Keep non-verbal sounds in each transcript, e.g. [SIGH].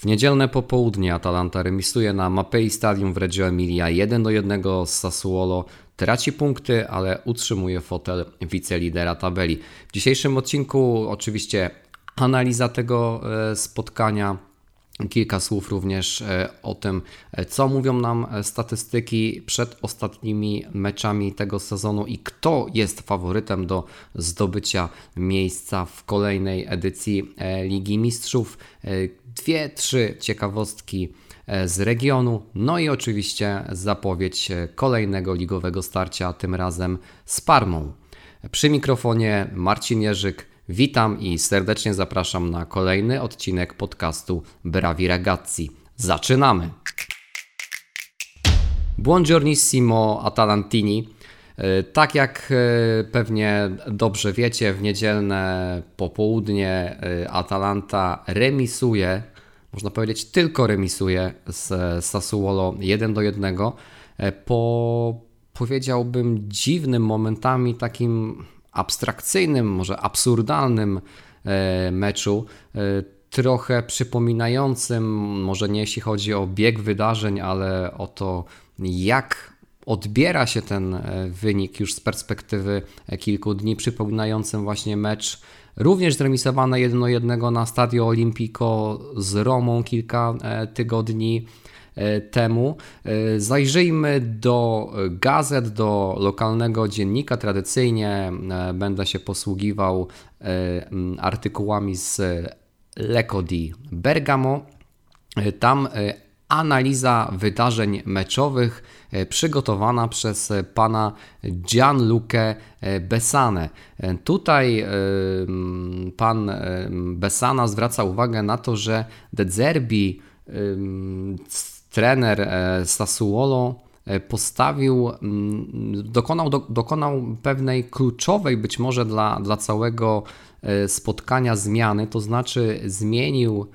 W niedzielne popołudnie Atalanta remisuje na Mapei Stadium w Reggio Emilia 1 do 1 z Sassuolo. Traci punkty, ale utrzymuje fotel wicelidera tabeli. W dzisiejszym odcinku oczywiście analiza tego e, spotkania, Kilka słów również e, o tym, e, co mówią nam statystyki przed ostatnimi meczami tego sezonu i kto jest faworytem do zdobycia miejsca w kolejnej edycji Ligi Mistrzów dwie, trzy ciekawostki e, z regionu, no i oczywiście zapowiedź e, kolejnego ligowego starcia, tym razem z Parmą. Przy mikrofonie Marcin Jerzyk, witam i serdecznie zapraszam na kolejny odcinek podcastu Bravi Ragazzi. Zaczynamy! Buongiornissimo Atalantini. E, tak jak pewnie dobrze wiecie, w niedzielne popołudnie Atalanta remisuje można powiedzieć, tylko remisuje z Sassuolo 1 do 1 e, po powiedziałbym dziwnym momentami takim abstrakcyjnym, może absurdalnym e, meczu, e, trochę przypominającym, może nie jeśli chodzi o bieg wydarzeń, ale o to, jak odbiera się ten wynik już z perspektywy kilku dni, przypominającym właśnie mecz Również zremisowane 1-1 na Stadio Olimpico z Romą kilka e, tygodni e, temu. E, zajrzyjmy do gazet, do lokalnego dziennika. Tradycyjnie będę się posługiwał artykułami z Lecco di Bergamo. Tam analiza wydarzeń meczowych e, przygotowana przez e, pana Gianluca e, Besane. Tutaj pan Besana zwraca uwagę na to, że De Zerbi, trener Sassuolo, postawił, dokonał, dokonał pewnej kluczowej być może dla, dla całego spotkania zmiany, to znaczy zmienił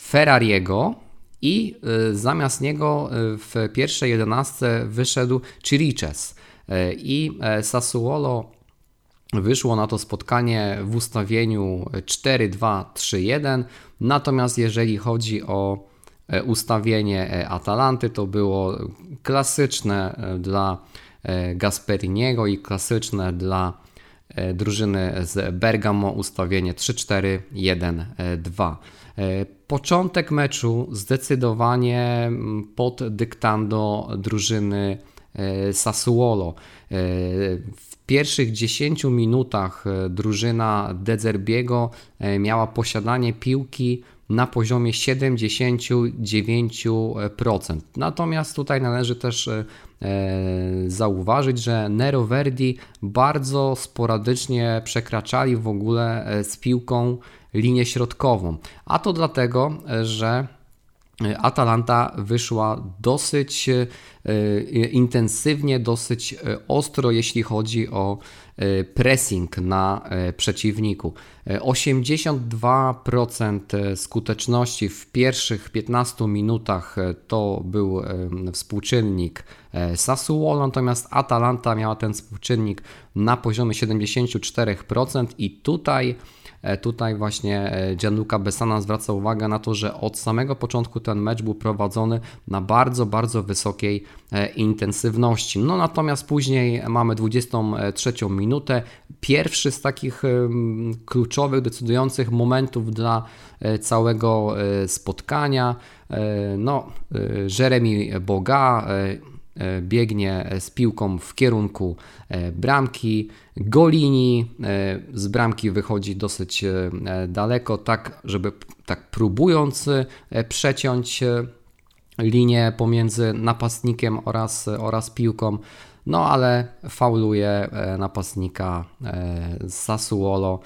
Ferrariego, i y, zamiast niego y, w pierwszej jedenastce wyszedł Chiriches. Y, i e, Sassuolo wyszło na to spotkanie w ustawieniu 4-2-3-1, natomiast jeżeli chodzi o e, ustawienie e, Atalanty, to było klasyczne dla Gasperiniego i klasyczne dla drużyny z Bergamo ustawienie 3-4-1-2. E, początek meczu zdecydowanie mm, pod dyktando drużyny e, Sassuolo. E, w pierwszych 10 minutach drużyna Dezerbiego miała posiadanie piłki na poziomie 79%. Natomiast tutaj należy też zauważyć, że Nero Verdi bardzo sporadycznie przekraczali w ogóle z piłką linię środkową. A to dlatego, że Atalanta wyszła dosyć e, intensywnie, dosyć e, ostro, jeśli chodzi o e, pressing na przeciwniku. 82% skuteczności w pierwszych 15 minutach to był współczynnik Sassuolo, natomiast Atalanta miała ten współczynnik na poziomie 74% i tutaj E, tutaj właśnie e, Gianluca Bessana zwraca uwagę na to, że od samego początku ten mecz był prowadzony na bardzo, bardzo wysokiej e, intensywności. No natomiast później mamy 23 minutę. Pierwszy z takich kluczowych, decydujących momentów dla całego spotkania. No, Jeremy Boga E, biegnie z piłką w kierunku e, bramki. Golini e, z bramki wychodzi dosyć daleko, tak żeby tak próbując przeciąć linię pomiędzy napastnikiem oraz, oraz piłką. No ale fauluje napastnika Sassuolo.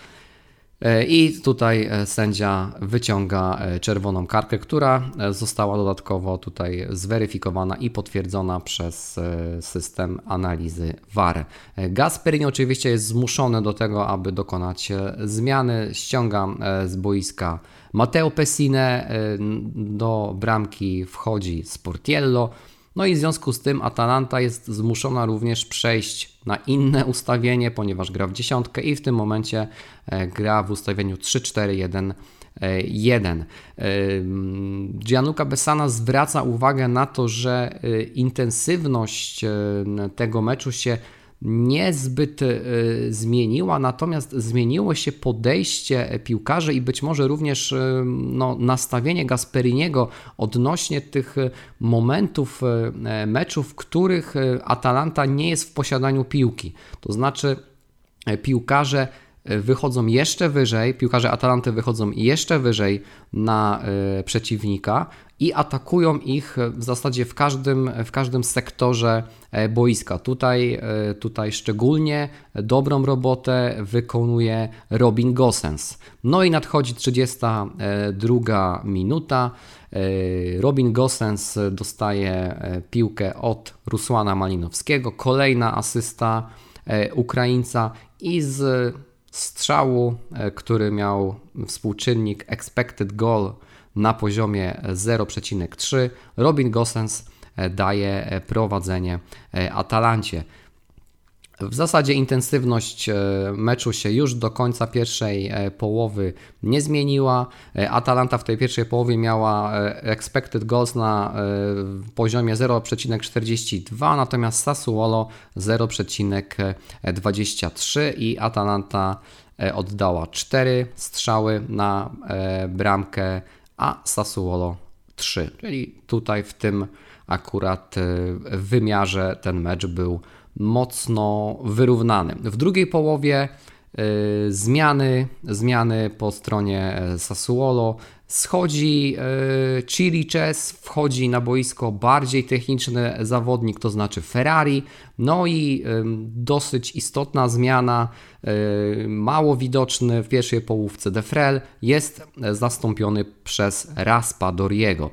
E, I tutaj e, sędzia wyciąga e, czerwoną kartkę, która została dodatkowo tutaj zweryfikowana i potwierdzona przez system analizy VAR. Gasperini oczywiście jest zmuszony do tego, aby dokonać zmiany. Ściąga z boiska Matteo Pessine, do bramki wchodzi Sportiello. No i w związku z tym Atalanta jest zmuszona również przejść na inne ustawienie, ponieważ gra w dziesiątkę i w tym momencie gra w ustawieniu 3-4-1 1. Gianluca Bessana zwraca uwagę na to, że e, intensywność e, tego meczu się niezbyt e, zmieniła, natomiast zmieniło się podejście piłkarzy i być może również no, nastawienie Gasperiniego odnośnie tych momentów meczu, w których Atalanta nie jest w posiadaniu piłki. To znaczy piłkarze wychodzą jeszcze wyżej, piłkarze Atalanty wychodzą jeszcze wyżej na y, przeciwnika i atakują ich w zasadzie w każdym, w każdym sektorze e, boiska. Tutaj, e, tutaj szczególnie dobrą robotę wykonuje Robin Gosens. No i nadchodzi 32 minuta. Robin Gosens dostaje piłkę od Rusłana Malinowskiego. Kolejna asysta Ukraińca i z strzału, e, który miał współczynnik expected goal na poziomie 0,3. Robin Gosens e, daje e, prowadzenie Atalancie. W zasadzie intensywność e, meczu się już do końca pierwszej e, połowy nie zmieniła. E, Atalanta w tej pierwszej połowie miała expected goals na poziomie 0,42, natomiast Sassuolo 0,23 i Atalanta oddała 4 strzały na bramkę, a Sassuolo 3. Czyli tutaj w tym akurat wymiarze ten mecz był mocno wyrównany. W drugiej połowie y, zmiany, zmiany po stronie e, Sassuolo. Schodzi y, Chiliches, wchodzi na boisko bardziej techniczny zawodnik, to znaczy Ferrari. No i dosyć istotna zmiana, mało widoczny w pierwszej połówce Defrel, jest zastąpiony przez Raspadoriego.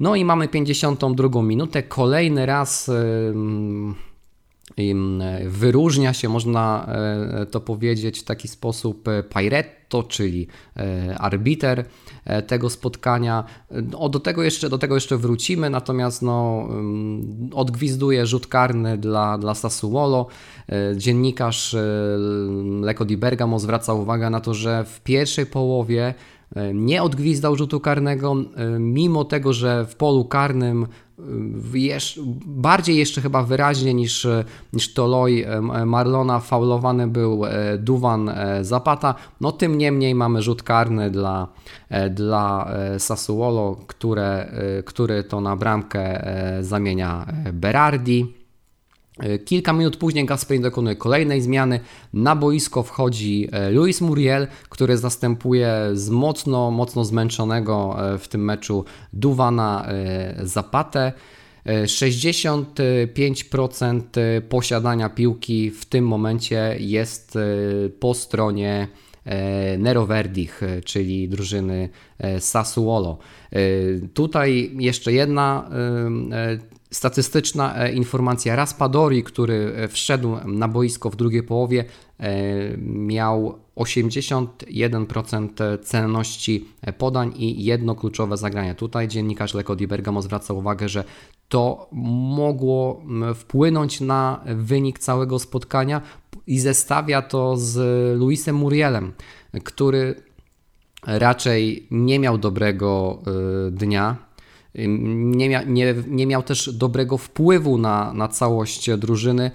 No i mamy 52 minutę, kolejny raz Wyróżnia się, można e, to powiedzieć, w taki sposób e, Pairetto, czyli e, arbiter tego spotkania. O, do, tego jeszcze, do tego jeszcze wrócimy, natomiast no, odgwizduje rzut karny dla, dla Sassuolo. Dziennikarz Leko di Bergamo zwraca uwagę na to, że w pierwszej połowie nie odgwizdał rzutu karnego, mimo tego, że w polu karnym bardziej jeszcze chyba wyraźnie niż, niż Toloi Marlona faulowany był e, Duwan e, Zapata. No tym niemniej mamy rzut karny dla, e, dla Sassuolo, które, który to na bramkę zamienia Berardi. E, kilka minut później Gasperini dokonuje kolejnej zmiany. Na boisko wchodzi e, Luis Muriel, który zastępuje z mocno, mocno zmęczonego e, w tym meczu Duwana Zapatę. 65% posiadania piłki w tym momencie jest po stronie Nero Verdich, czyli drużyny Sassuolo. Tutaj jeszcze jedna statystyczna e, informacja. Raspadori, który e, wszedł na boisko w drugiej połowie, e, miał 81% celności podań i jedno kluczowe zagranie. Tutaj dziennikarz Leko Di Bergamo zwraca uwagę, że to mogło wpłynąć na wynik całego spotkania i zestawia to z Luisem Murielem, który raczej nie miał dobrego dnia nie, mia, nie, nie miał też dobrego wpływu na, na całość drużyny,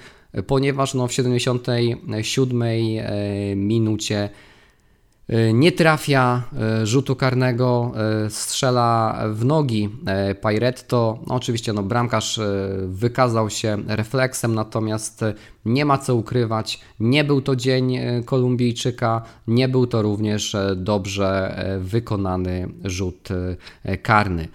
ponieważ no, w 77 e, minucie e, nie trafia e, rzutu karnego, strzela w nogi Pairetto. No, oczywiście no, bramkarz wykazał się refleksem, natomiast nie ma co ukrywać, nie był to dzień Kolumbijczyka, nie był to również dobrze wykonany rzut karny.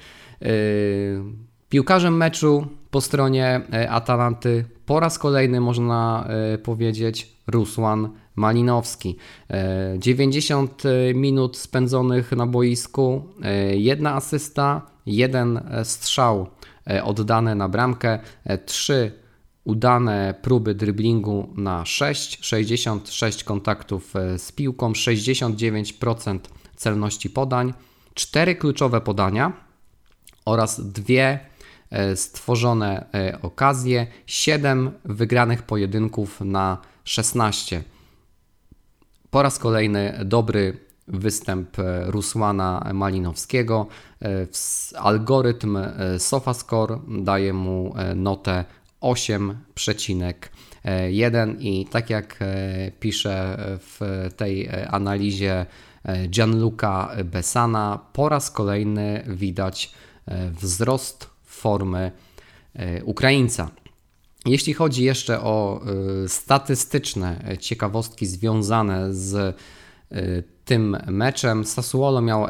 Yy, piłkarzem meczu po stronie e, Atalanty po raz kolejny można e, powiedzieć Rusłan Malinowski. 90 e, minut spędzonych na boisku, jedna asysta, jeden strzał oddany na bramkę, trzy udane próby driblingu na 6, 66 kontaktów z piłką, 69% celności podań, cztery kluczowe podania oraz dwie stworzone okazje, 7 wygranych pojedynków na 16. Po raz kolejny dobry występ Rusłana Malinowskiego. Algorytm SofaScore daje mu notę 8,1 i tak jak pisze w tej analizie Gianluca Besana, po raz kolejny widać wzrost formy Ukraińca. Jeśli chodzi jeszcze o statystyczne ciekawostki związane z tym meczem Sassuolo miało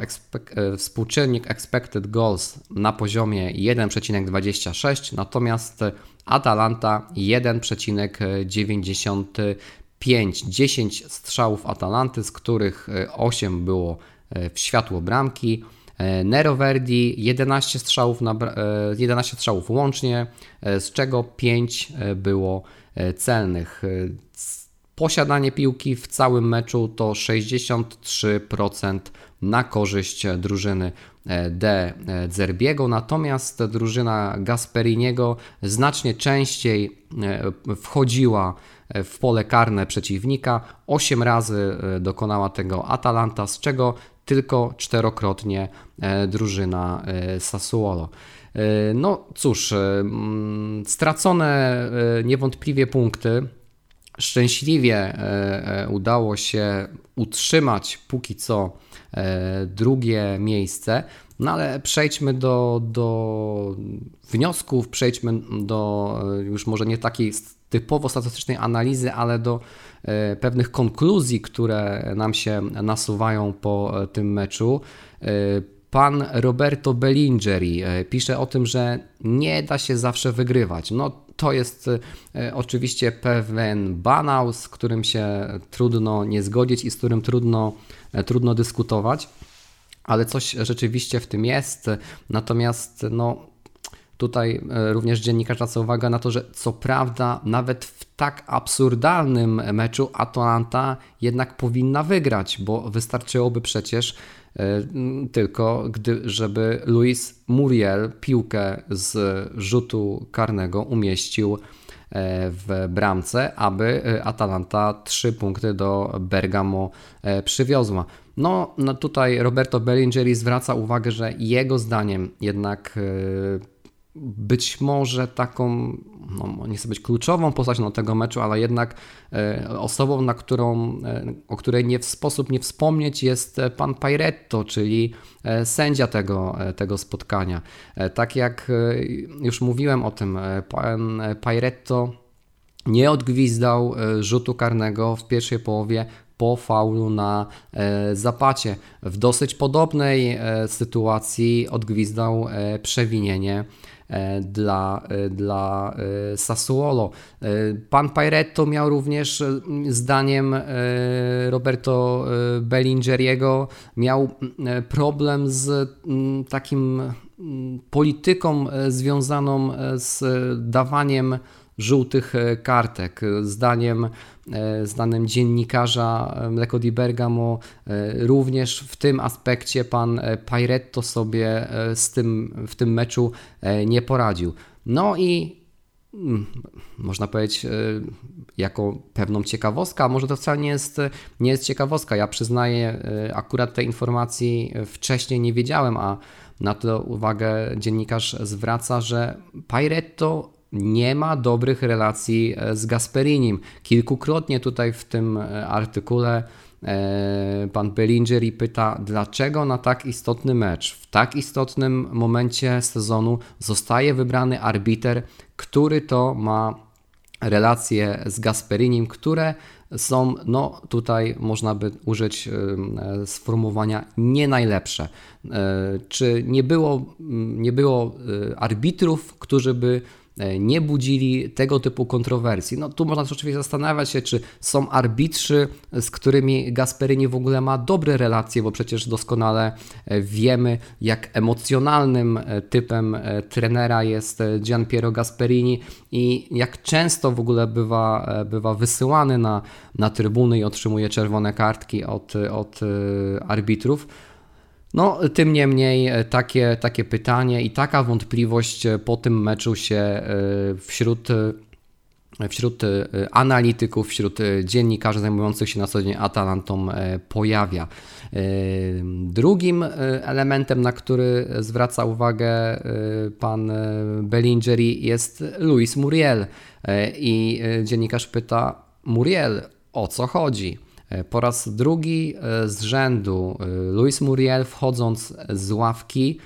współczynnik expected goals na poziomie 1,26, natomiast Atalanta 1,95. 10 strzałów Atalanty, z których 8 było w światło bramki. Nero Verdi 11 strzałów, na, 11 strzałów łącznie, z czego 5 było celnych. Posiadanie piłki w całym meczu to 63% na korzyść drużyny e, D Zerbiego, natomiast drużyna Gasperiniego znacznie częściej e, wchodziła w pole karne przeciwnika. 8 razy e, dokonała tego Atalanta, z czego tylko czterokrotnie drużyna Sassuolo. No cóż, stracone niewątpliwie punkty Szczęśliwie e, e, udało się utrzymać póki co e, drugie miejsce, no ale przejdźmy do, do wniosków, przejdźmy do już może nie takiej typowo statystycznej analizy, ale do pewnych konkluzji, które nam się nasuwają po tym meczu. Pan Roberto Bellingeri pisze o tym, że nie da się zawsze wygrywać. No to jest e, oczywiście pewien banał, z którym się trudno nie zgodzić i z którym trudno, e, trudno dyskutować, ale coś rzeczywiście w tym jest. Natomiast no, tutaj e, również dziennikarz zwraca uwagę na to, że co prawda nawet w tak absurdalnym meczu Atalanta jednak powinna wygrać, bo wystarczyłoby przecież E, tylko gdy, żeby Luis Muriel piłkę z rzutu karnego umieścił e, w bramce, aby e, Atalanta trzy punkty do Bergamo przywiozła. No, no tutaj Roberto Bellingeri zwraca uwagę, że jego zdaniem jednak być może taką, no, nie chcę być kluczową postacią tego meczu, ale jednak e, osobą, na którą, e, o której nie w sposób nie wspomnieć jest pan Pairetto, czyli e, sędzia tego, tego spotkania. Tak jak już mówiłem o tym, pan Pairetto nie odgwizdał rzutu karnego w pierwszej połowie po faulu na zapacie. W dosyć podobnej sytuacji odgwizdał przewinienie E, dla, e, dla e, Sassuolo. Pan Pairetto miał również, zdaniem Roberto Bellingeriego, miał problem z takim polityką związaną z dawaniem żółtych kartek. Zdaniem E, znanym dziennikarza e, Mleko di Bergamo, e, również w tym aspekcie pan Pairetto sobie z tym, w tym meczu nie poradził. No i mm, można powiedzieć, jako pewną ciekawostkę, a może to wcale nie jest, nie jest ciekawostka. Ja przyznaję, akurat tej informacji wcześniej nie wiedziałem, a na to uwagę dziennikarz zwraca, że Pairetto nie ma dobrych relacji e, z Gasperinim. Kilkukrotnie tutaj w tym e, artykule e, pan Bellingeri pyta, dlaczego na tak istotny mecz, w tak istotnym momencie sezonu zostaje wybrany arbiter, który to ma relacje z Gasperinim, które są, no tutaj można by użyć sformułowania nie najlepsze. Czy nie było, nie było arbitrów, którzy by nie budzili tego typu kontrowersji. No tu można oczywiście zastanawiać się, czy są arbitrzy, z którymi Gasperini w ogóle ma dobre relacje, bo przecież doskonale e, wiemy, jak emocjonalnym e, typem trenera jest Gian Piero Gasperini i jak często w ogóle bywa, bywa wysyłany na, na trybuny i otrzymuje czerwone kartki od, od arbitrów. No, tym niemniej takie, takie pytanie i taka wątpliwość po tym meczu się wśród wśród e, analityków, wśród e, dziennikarzy zajmujących się na co dzień Atalantą e, pojawia. Drugim elementem, na który zwraca uwagę pan Bellingeri jest Luis Muriel i dziennikarz pyta Muriel, o co chodzi? Po raz drugi z rzędu Luis Muriel wchodząc z ławki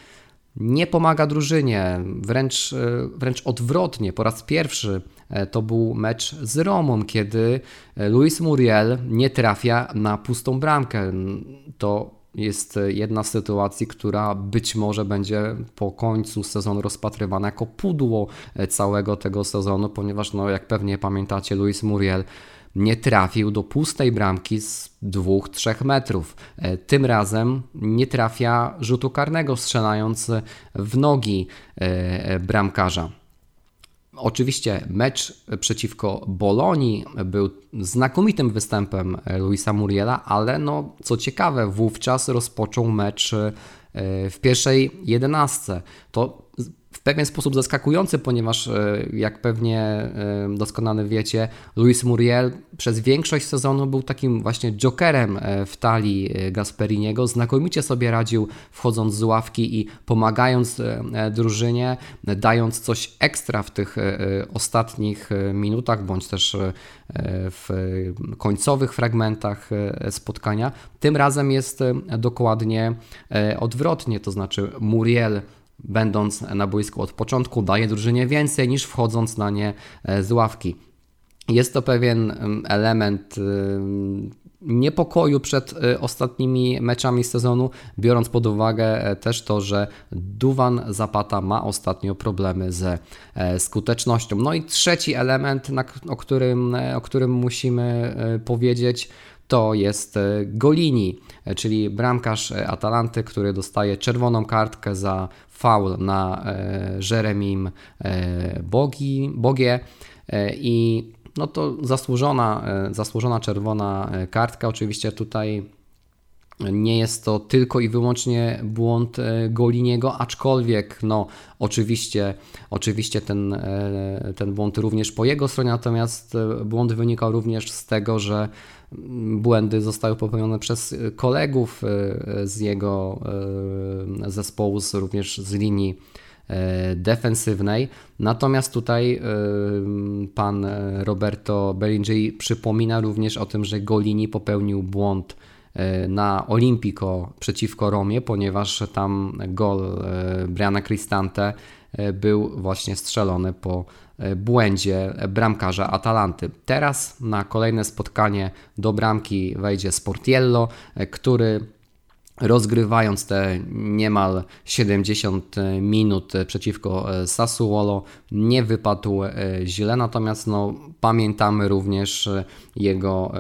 nie pomaga drużynie, wręcz, wręcz odwrotnie. Po raz pierwszy E, to był mecz z Romą, kiedy e, Luis Muriel nie trafia na pustą bramkę. To jest jedna z sytuacji, która być może będzie po końcu sezonu rozpatrywana jako pudło e, całego tego sezonu, ponieważ, no, jak pewnie pamiętacie, Luis Muriel nie trafił do pustej bramki z 2-3 metrów. Tym razem nie trafia rzutu karnego, strzelając w nogi bramkarza. Oczywiście mecz przeciwko Bolonii był znakomitym występem Luisa Muriela, ale no, co ciekawe, wówczas rozpoczął mecz e, w pierwszej jedenastce. To pewien sposób zaskakujący, ponieważ e, jak pewnie e, doskonale wiecie, Luis Muriel przez większość sezonu był takim właśnie jokerem e, w talii Gasperiniego. Znakomicie sobie radził wchodząc z ławki i pomagając drużynie, dając coś ekstra w tych ostatnich minutach, bądź też w końcowych fragmentach spotkania. Tym razem jest dokładnie odwrotnie, to znaczy Muriel będąc na boisku od początku, daje drużynie więcej niż wchodząc na nie e, z ławki. Jest to pewien element niepokoju przed e, ostatnimi meczami sezonu, biorąc pod uwagę e, też to, że Duwan Zapata ma ostatnio problemy ze skutecznością. No i trzeci element, o którym, o którym musimy powiedzieć, to jest Golini, czyli bramkarz Atalanty, który dostaje czerwoną kartkę za faul na e, Jeremim e, Bogi, Bogie e, i no to zasłużona, zasłużona czerwona kartka. Oczywiście tutaj nie jest to tylko i wyłącznie błąd Goliniego, aczkolwiek no oczywiście, oczywiście ten, ten błąd również po jego stronie, natomiast błąd wynikał również z tego, że błędy zostały popełnione przez kolegów e, z jego e, zespołu, również z linii e, defensywnej. Natomiast tutaj pan Roberto Bellingeri przypomina również o tym, że Golini popełnił błąd na Olimpico przeciwko Romie, ponieważ tam gol Briana Cristante był właśnie strzelony po błędzie bramkarza Atalanty. Teraz na kolejne spotkanie do bramki wejdzie Sportiello, e, który rozgrywając te niemal 70 minut przeciwko e, Sassuolo nie wypadł źle, natomiast no, pamiętamy również jego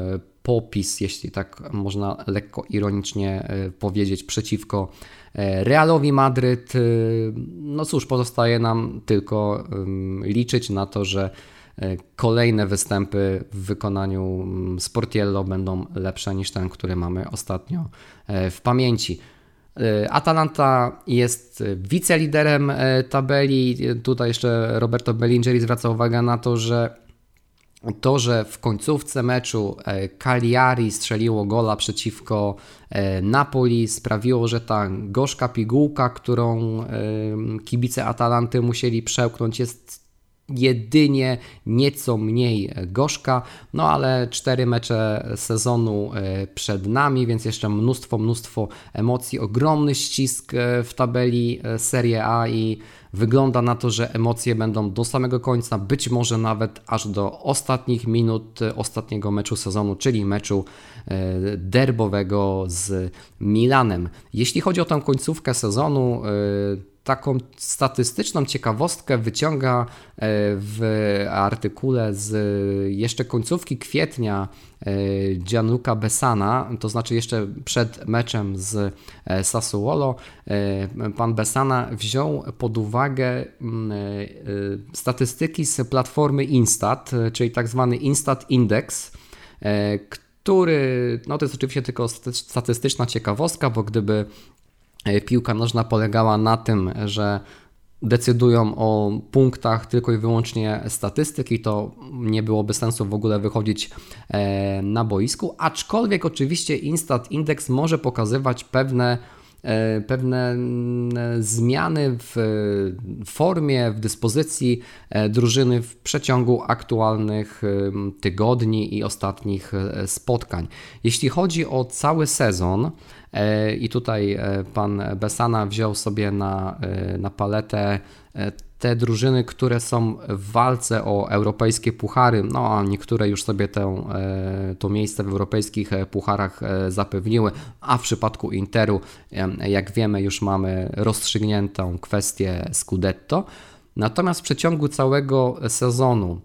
popis, jeśli tak można lekko ironicznie powiedzieć, przeciwko E, Realowi Madryt, y, no cóż, pozostaje nam tylko liczyć na to, że e, kolejne występy w wykonaniu Sportiello będą lepsze niż ten, który mamy ostatnio e, w pamięci. Atalanta jest wiceliderem tabeli. Tutaj jeszcze Roberto Bellingeri zwraca uwagę na to, że to, że w końcówce meczu e, Cagliari strzeliło gola przeciwko e, Napoli, sprawiło, że ta gorzka pigułka, którą e, kibice Atalanty musieli przełknąć, jest jedynie nieco mniej gorzka, no ale cztery mecze sezonu przed nami, więc jeszcze mnóstwo, mnóstwo emocji, ogromny ścisk w tabeli Serie A i Wygląda na to, że emocje będą do samego końca, być może nawet aż do ostatnich minut ostatniego meczu sezonu, czyli meczu e, derbowego z Milanem. Jeśli chodzi o tę końcówkę sezonu, e, taką statystyczną ciekawostkę wyciąga e, w artykule z jeszcze końcówki kwietnia e, Gianluca Besana, to znaczy jeszcze przed meczem z e, Sassuolo, pan Besana wziął pod uwagę mm, statystyki z platformy Instat, czyli tak zwany Instat Index, który, no to jest oczywiście tylko statystyczna ciekawostka, bo gdyby piłka nożna polegała na tym, że decydują o punktach tylko i wyłącznie statystyki, to nie byłoby sensu w ogóle wychodzić e, na boisku, aczkolwiek oczywiście Instat Index może pokazywać pewne e, pewne mm, zmiany w formie, w dyspozycji e, drużyny w przeciągu aktualnych tygodni i ostatnich spotkań. Jeśli chodzi o cały sezon, E, I tutaj e, pan Besana wziął sobie na, e, na paletę te drużyny, które są w walce o europejskie puchary, no a niektóre już sobie tę, to miejsce w europejskich pucharach zapewniły, a w przypadku Interu, jak wiemy, już mamy rozstrzygniętą kwestię Scudetto. Natomiast w przeciągu całego sezonu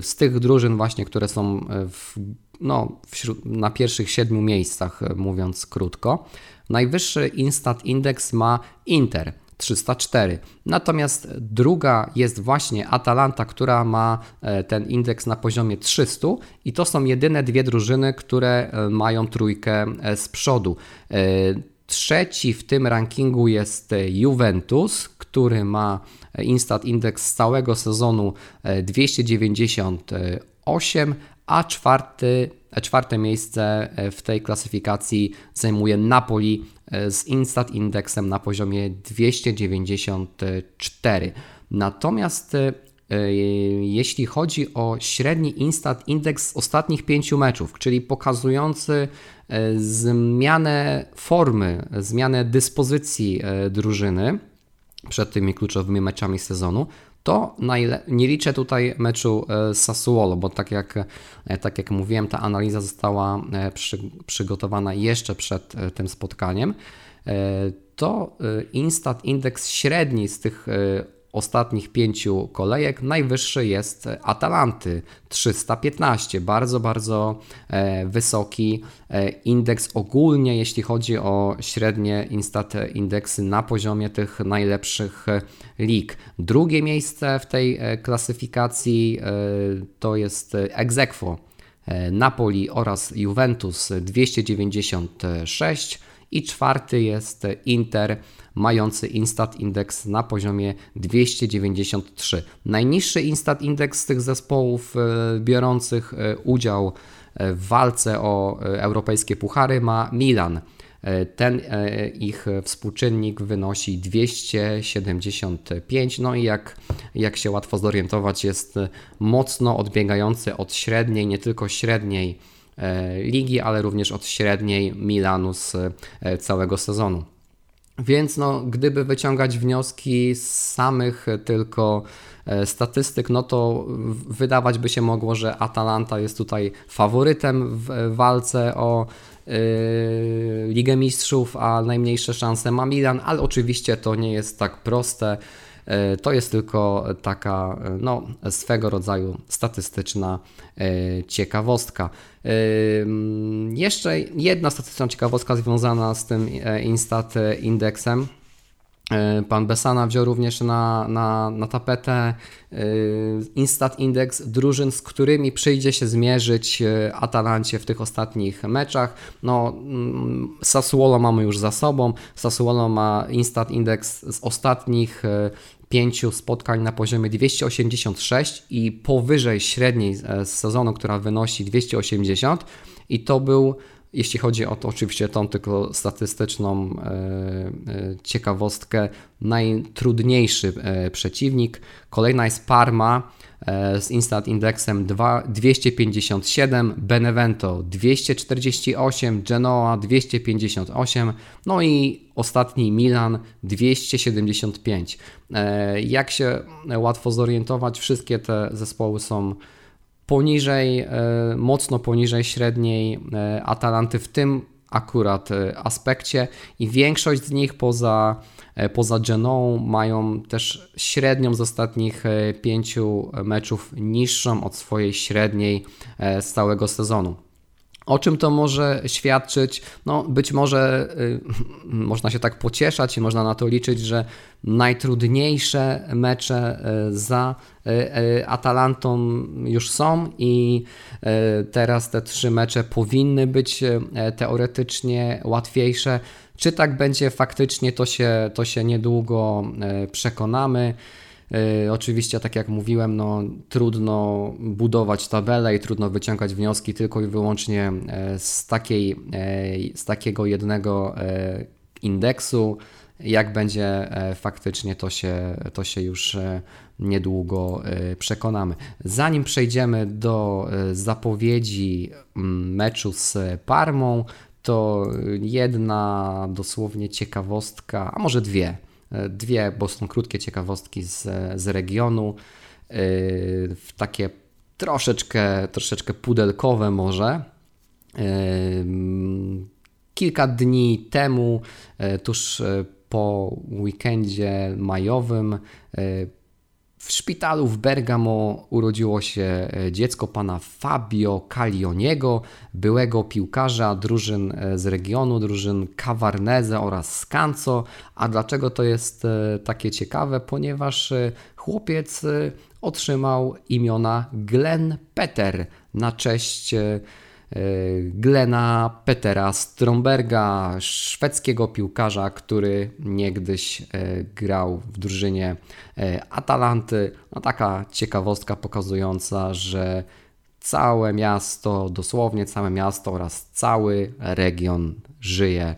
z tych drużyn właśnie, które są w no, wśród, na pierwszych siedmiu miejscach, e, mówiąc krótko. Najwyższy Instat Index ma Inter 304. Natomiast druga jest właśnie Atalanta, która ma e, ten indeks na poziomie 300 i to są jedyne dwie drużyny, które e, mają trójkę z przodu. Trzeci w tym rankingu jest Juventus, który ma Instat Index z całego sezonu 298, a czwarty, czwarte miejsce e, w tej klasyfikacji zajmuje Napoli e, z Instat Indexem na poziomie 294. Natomiast e, jeśli chodzi o średni Instat Index z ostatnich pięciu meczów, czyli pokazujący zmianę formy, zmianę dyspozycji drużyny przed tymi kluczowymi meczami sezonu, to nie liczę tutaj meczu e, Sassuolo, bo tak jak, e, tak jak mówiłem, ta analiza została e, przy, przygotowana jeszcze przed tym spotkaniem. To Instat Index średni z tych ostatnich pięciu kolejek najwyższy jest Atalanty 315. Bardzo, bardzo e, wysoki e, indeks ogólnie, jeśli chodzi o średnie Instat indeksy na poziomie tych najlepszych e, lig. Drugie miejsce w tej klasyfikacji to jest Exequo. Napoli oraz Juventus 296 i czwarty jest Inter mający Instat Index na poziomie 293. Najniższy Instat Index z tych zespołów e, biorących e, udział e, w walce o europejskie puchary ma Milan. Ten ich współczynnik wynosi 275, no i jak, jak się łatwo zorientować, jest mocno odbiegający od średniej, nie tylko średniej ligi, ale również od średniej Milanu z całego sezonu. Więc no, gdyby wyciągać wnioski z samych tylko e, statystyk, no to wydawać by się mogło, że Atalanta jest tutaj faworytem w walce o yy, Ligę Mistrzów, a najmniejsze szanse ma Milan, ale oczywiście to nie jest tak proste. E, to jest tylko taka no, swego rodzaju statystyczna e, ciekawostka. E, jeszcze jedna statystyczna ciekawostka związana z tym Instat indeksem. Pan Besana wziął również na, na, na tapetę Instat Index drużyn, z którymi przyjdzie się zmierzyć Atalancie w tych ostatnich meczach. No, mm, Sassuolo mamy już za sobą. Sassuolo ma Instat Index z ostatnich pięciu spotkań na poziomie 286 i powyżej średniej z sezonu, która wynosi 280 i to był jeśli chodzi o to, oczywiście tą tylko statystyczną e, e, ciekawostkę, najtrudniejszy e, przeciwnik. Kolejna jest Parma z Instat Indexem 2, 257, Benevento 248, Genoa 258, no i ostatni Milan 275. Jak się łatwo zorientować, wszystkie te zespoły są poniżej, e, mocno poniżej średniej e, Atalanty w tym akurat e, aspekcie i większość z nich poza, poza Genoą mają też średnią z ostatnich pięciu meczów niższą od swojej średniej z całego sezonu. O czym to może świadczyć? No, być może y, [LAUGHS] można się tak pocieszać i można na to liczyć, że najtrudniejsze mecze y, za y, y, Atalantą już są i teraz te trzy mecze powinny być teoretycznie łatwiejsze. Czy tak będzie faktycznie, to się, to się niedługo przekonamy. E, oczywiście, tak jak mówiłem, no, trudno budować tabelę i trudno wyciągać wnioski tylko i wyłącznie e, z, takiej, e, z takiego jednego indeksu. Jak będzie faktycznie, to się, to się już niedługo przekonamy. Zanim przejdziemy do zapowiedzi meczu z Parmą, to jedna dosłownie ciekawostka, a może dwie dwie, bo są krótkie ciekawostki z, z regionu, yy, w takie troszeczkę, troszeczkę pudelkowe może. Yy, kilka dni temu, yy, tuż po weekendzie majowym, w szpitalu w Bergamo urodziło się e, dziecko pana Fabio Caglioniego, byłego piłkarza drużyn e, z regionu, drużyn Cavarnese oraz Scanzo. A dlaczego to jest e, takie ciekawe? Ponieważ chłopiec otrzymał imiona Glenn Peter na cześć Glena Petera Stromberga, szwedzkiego piłkarza, który niegdyś e, grał w drużynie e, Atalanty. No taka ciekawostka pokazująca, że całe miasto, dosłownie całe miasto oraz cały region żyje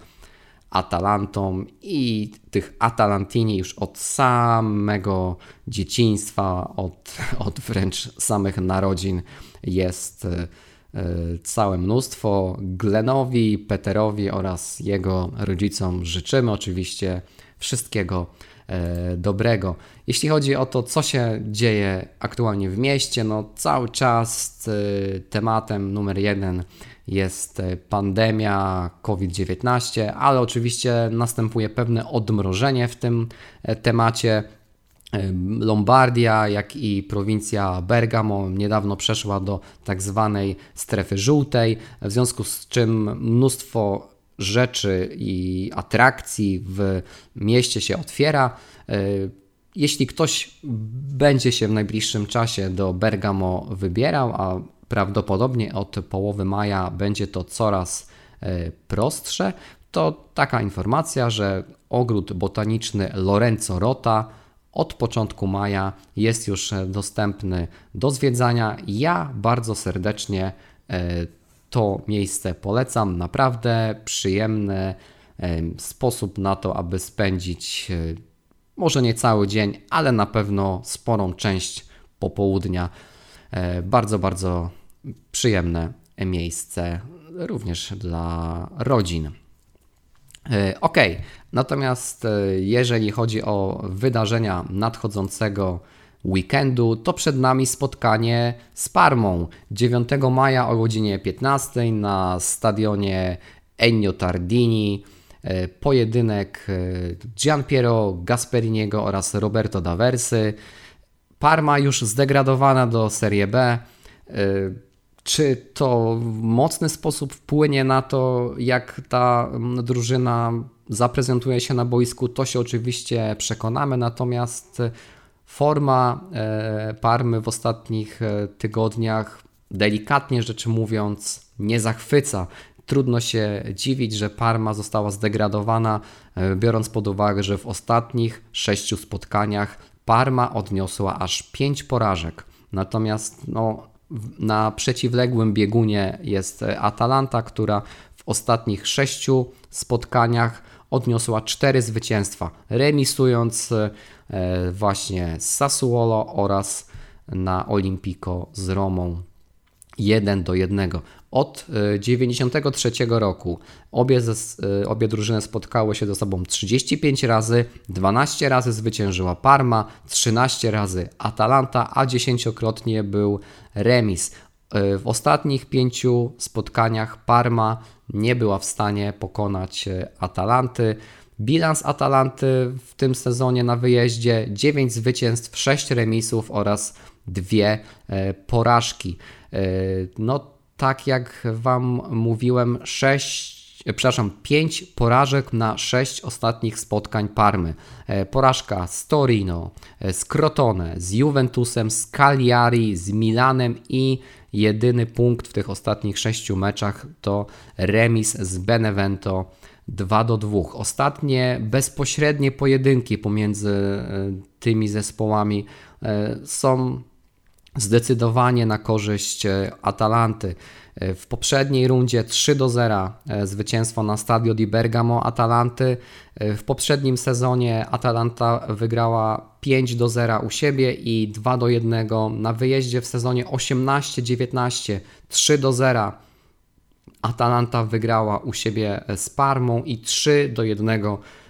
Atalantą i tych Atalantini już od samego dzieciństwa, od, [LAUGHS] od wręcz samych narodzin jest e, E, całe mnóstwo. Glenowi, Peterowi oraz jego rodzicom życzymy oczywiście wszystkiego e, dobrego. Jeśli chodzi o to, co się dzieje aktualnie w mieście, no cały czas e, tematem numer jeden jest pandemia COVID-19, ale oczywiście następuje pewne odmrożenie w tym temacie. Lombardia, jak i prowincja Bergamo niedawno przeszła do tak zwanej strefy żółtej, w związku z czym mnóstwo rzeczy i atrakcji w mieście się otwiera. E, jeśli ktoś będzie się w najbliższym czasie do Bergamo wybierał, a prawdopodobnie od połowy maja będzie to coraz e, prostsze, to taka informacja, że ogród botaniczny Lorenzo Rota od początku maja jest już e, dostępny do zwiedzania. Ja bardzo serdecznie e, to miejsce polecam. Naprawdę przyjemny e, sposób na to, aby spędzić może nie cały dzień, ale na pewno sporą część popołudnia. Bardzo, bardzo przyjemne miejsce również dla rodzin. E, ok, natomiast e, jeżeli chodzi o wydarzenia nadchodzącego weekendu, to przed nami spotkanie z Parmą 9 maja o godzinie 15 na stadionie Ennio Tardini. E, pojedynek Gianpiero Gasperiniego oraz Roberto Daversy. Parma już zdegradowana do Serie B. Czy to w mocny sposób wpłynie na to, jak ta mm, drużyna zaprezentuje się na boisku, to się oczywiście przekonamy, natomiast forma e, Parmy w ostatnich e, tygodniach, delikatnie rzecz mówiąc, nie zachwyca. Trudno się dziwić, że Parma została zdegradowana, e, biorąc pod uwagę, że w ostatnich sześciu spotkaniach Parma odniosła aż pięć porażek. Natomiast no, na przeciwległym biegunie jest Atalanta, która w ostatnich sześciu spotkaniach odniosła cztery zwycięstwa, remisując e, właśnie z Sassuolo oraz na Olimpico z Romą 1 do 1. Od 1993 e, roku obie, e, obie drużyny spotkały się ze sobą 35 razy, 12 razy zwyciężyła Parma, 13 razy Atalanta, a dziesięciokrotnie był remis. E, w ostatnich pięciu spotkaniach Parma nie była w stanie pokonać Atalanty. Bilans Atalanty w tym sezonie na wyjeździe 9 zwycięstw, 6 remisów oraz dwie porażki. No tak jak Wam mówiłem, 6, przepraszam, 5 porażek na 6 ostatnich spotkań Parmy. Porażka z Torino, z Crotone, z Juventusem, z Cagliari, z Milanem i jedyny punkt w tych ostatnich 6 meczach to remis z Benevento 2 do 2. Ostatnie bezpośrednie pojedynki pomiędzy e, tymi zespołami e, są zdecydowanie na korzyść e, Atalanty. W poprzedniej rundzie 3 do 0 zwycięstwo na Stadio di Bergamo Atalanty. W poprzednim sezonie Atalanta wygrała 5 do 0 u siebie i 2 do 1 na wyjeździe w sezonie 18-19 3 do 0 Atalanta wygrała u siebie z Parmą i 3 do 1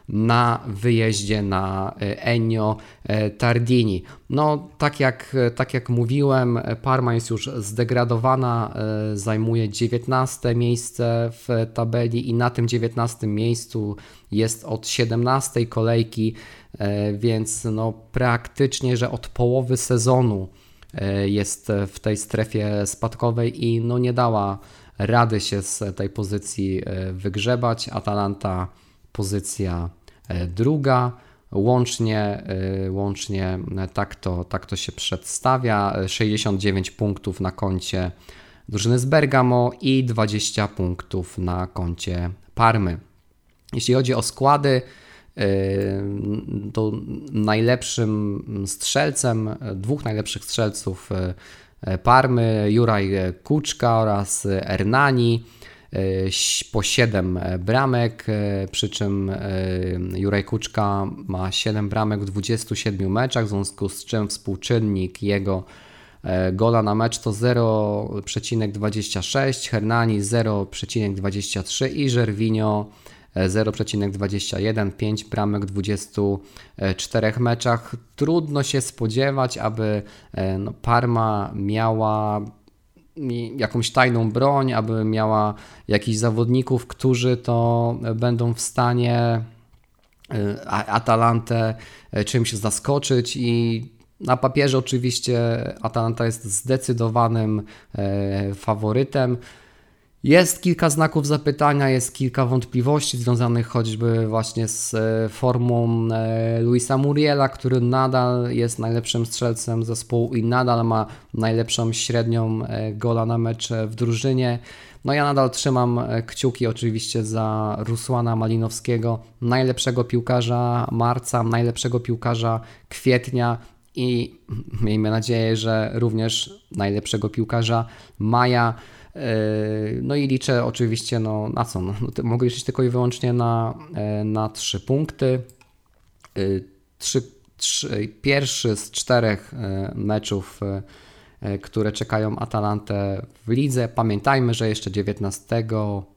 na wyjeździe na e, Ennio e, Tardini. No, tak jak, tak jak mówiłem, Parma jest już zdegradowana, e, zajmuje 19 miejsce w tabeli i na tym 19 miejscu jest od 17 kolejki, więc no, praktycznie, że od połowy sezonu jest w tej strefie spadkowej i no, nie dała rady się z tej pozycji wygrzebać. Atalanta pozycja e, druga. Łącznie, e, łącznie tak, to, tak to się przedstawia. 69 punktów na koncie drużyny z Bergamo i 20 punktów na koncie Parmy. Jeśli chodzi o składy, to najlepszym strzelcem, dwóch najlepszych strzelców Parmy, Juraj Kuczka oraz Ernani e, po 7 bramek, e, przy czym e, Juraj Kuczka ma 7 bramek w 27 meczach, w związku z czym współczynnik jego gola na mecz to 0,26, Hernani 0,23 i Żerwinio 0,21, 5 bramek w 24 meczach. Trudno się spodziewać, aby e, no, Parma miała jakąś tajną broń, aby miała jakichś zawodników, którzy to będą w stanie e, Atalantę e, czymś zaskoczyć i na papierze oczywiście Atalanta jest zdecydowanym faworytem. Jest kilka znaków zapytania, jest kilka wątpliwości związanych choćby właśnie z e, formą e, Luisa Muriela, który nadal jest najlepszym strzelcem zespołu i nadal ma najlepszą średnią e, gola na mecz w drużynie. No ja nadal trzymam kciuki oczywiście za Rusłana Malinowskiego, najlepszego piłkarza marca, najlepszego piłkarza kwietnia i miejmy nadzieję, że również najlepszego piłkarza maja. Yy, no i liczę oczywiście no, na co? No, mogę liczyć tylko i wyłącznie na, e, na trzy punkty. Yy, trzy, trzy, pierwszy z czterech e, meczów, e, które czekają Atalantę w lidze. Pamiętajmy, że jeszcze 19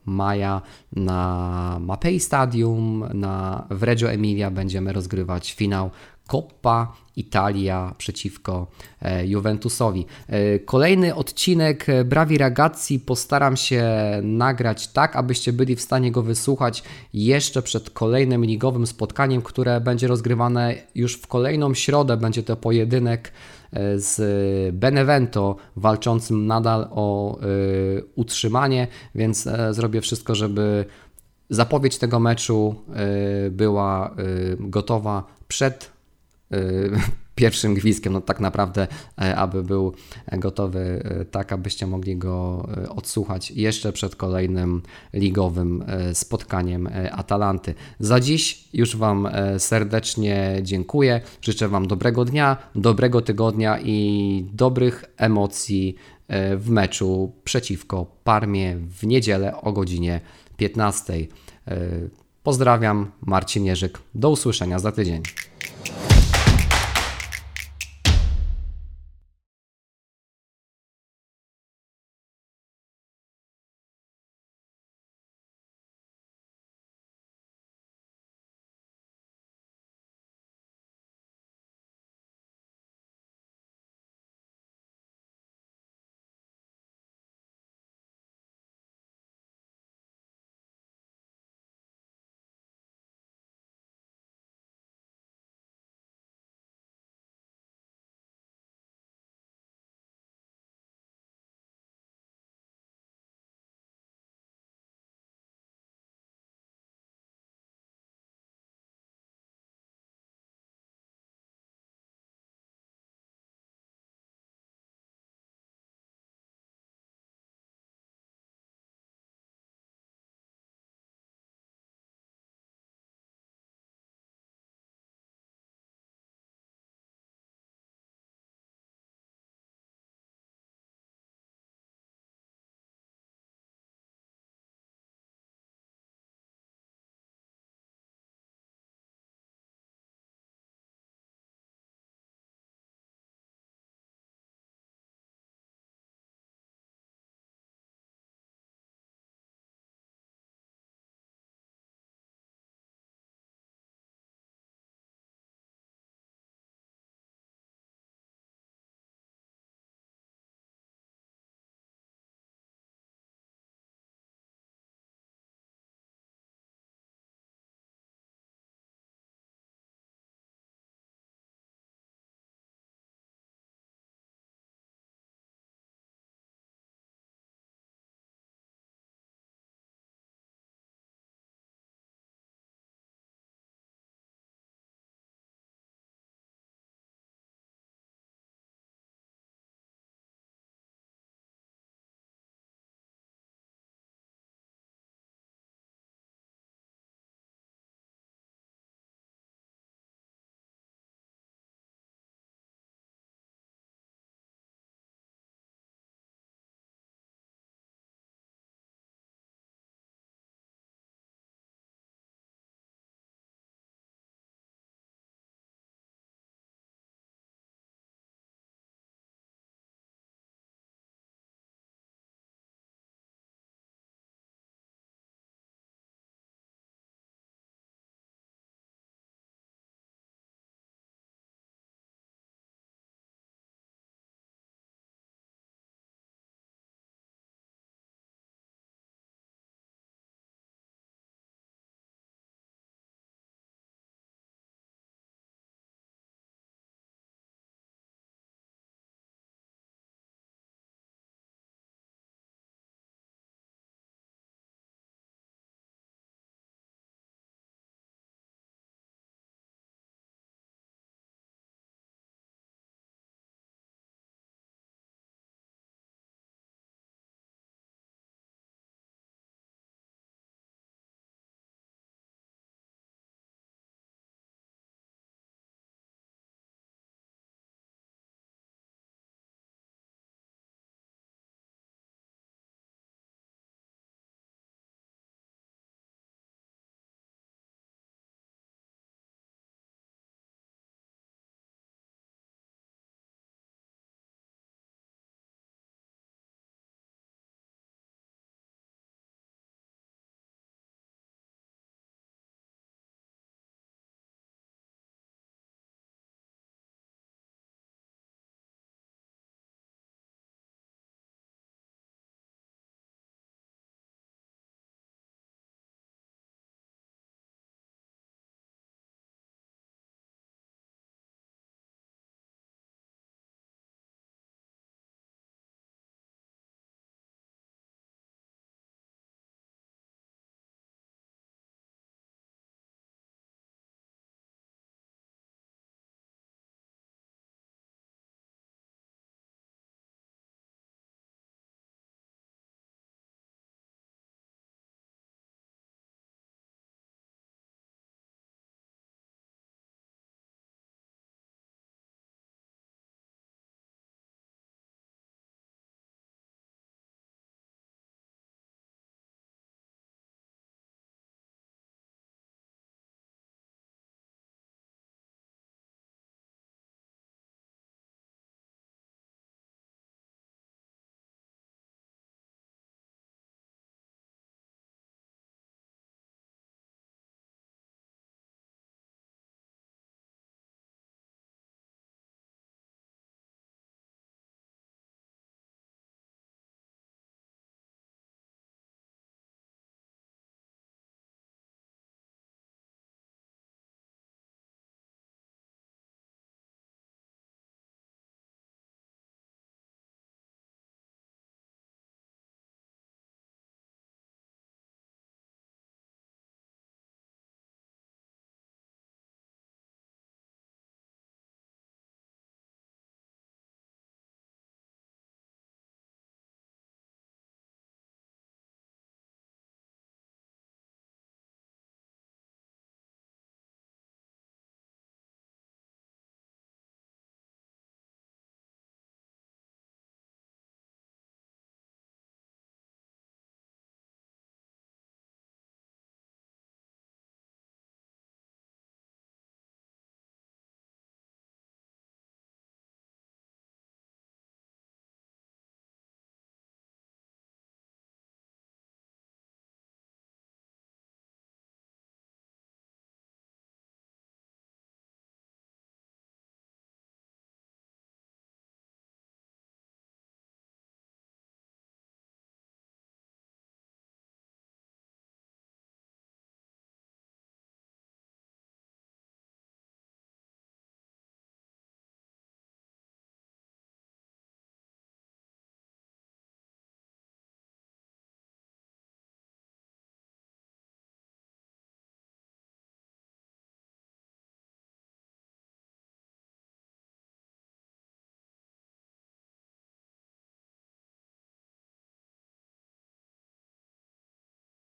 maja na Mapei Stadium na, w Reggio Emilia będziemy rozgrywać finał Coppa Italia przeciwko e, Juventusowi. E, kolejny odcinek e, Brawi Ragazzi postaram się nagrać tak, abyście byli w stanie go wysłuchać jeszcze przed kolejnym ligowym spotkaniem, które będzie rozgrywane już w kolejną środę. Będzie to pojedynek z Benevento walczącym nadal o utrzymanie, więc zrobię wszystko, żeby zapowiedź tego meczu była gotowa przed [LAUGHS] pierwszym gwizdkiem, no tak naprawdę, e, aby był gotowy e, tak, abyście mogli go e, odsłuchać jeszcze przed kolejnym ligowym spotkaniem Atalanty. Za dziś już Wam serdecznie dziękuję. Życzę Wam dobrego dnia, dobrego tygodnia i dobrych emocji w meczu przeciwko Parmie w niedzielę o godzinie 15. Pozdrawiam, Marcin Jerzyk. Do usłyszenia za tydzień.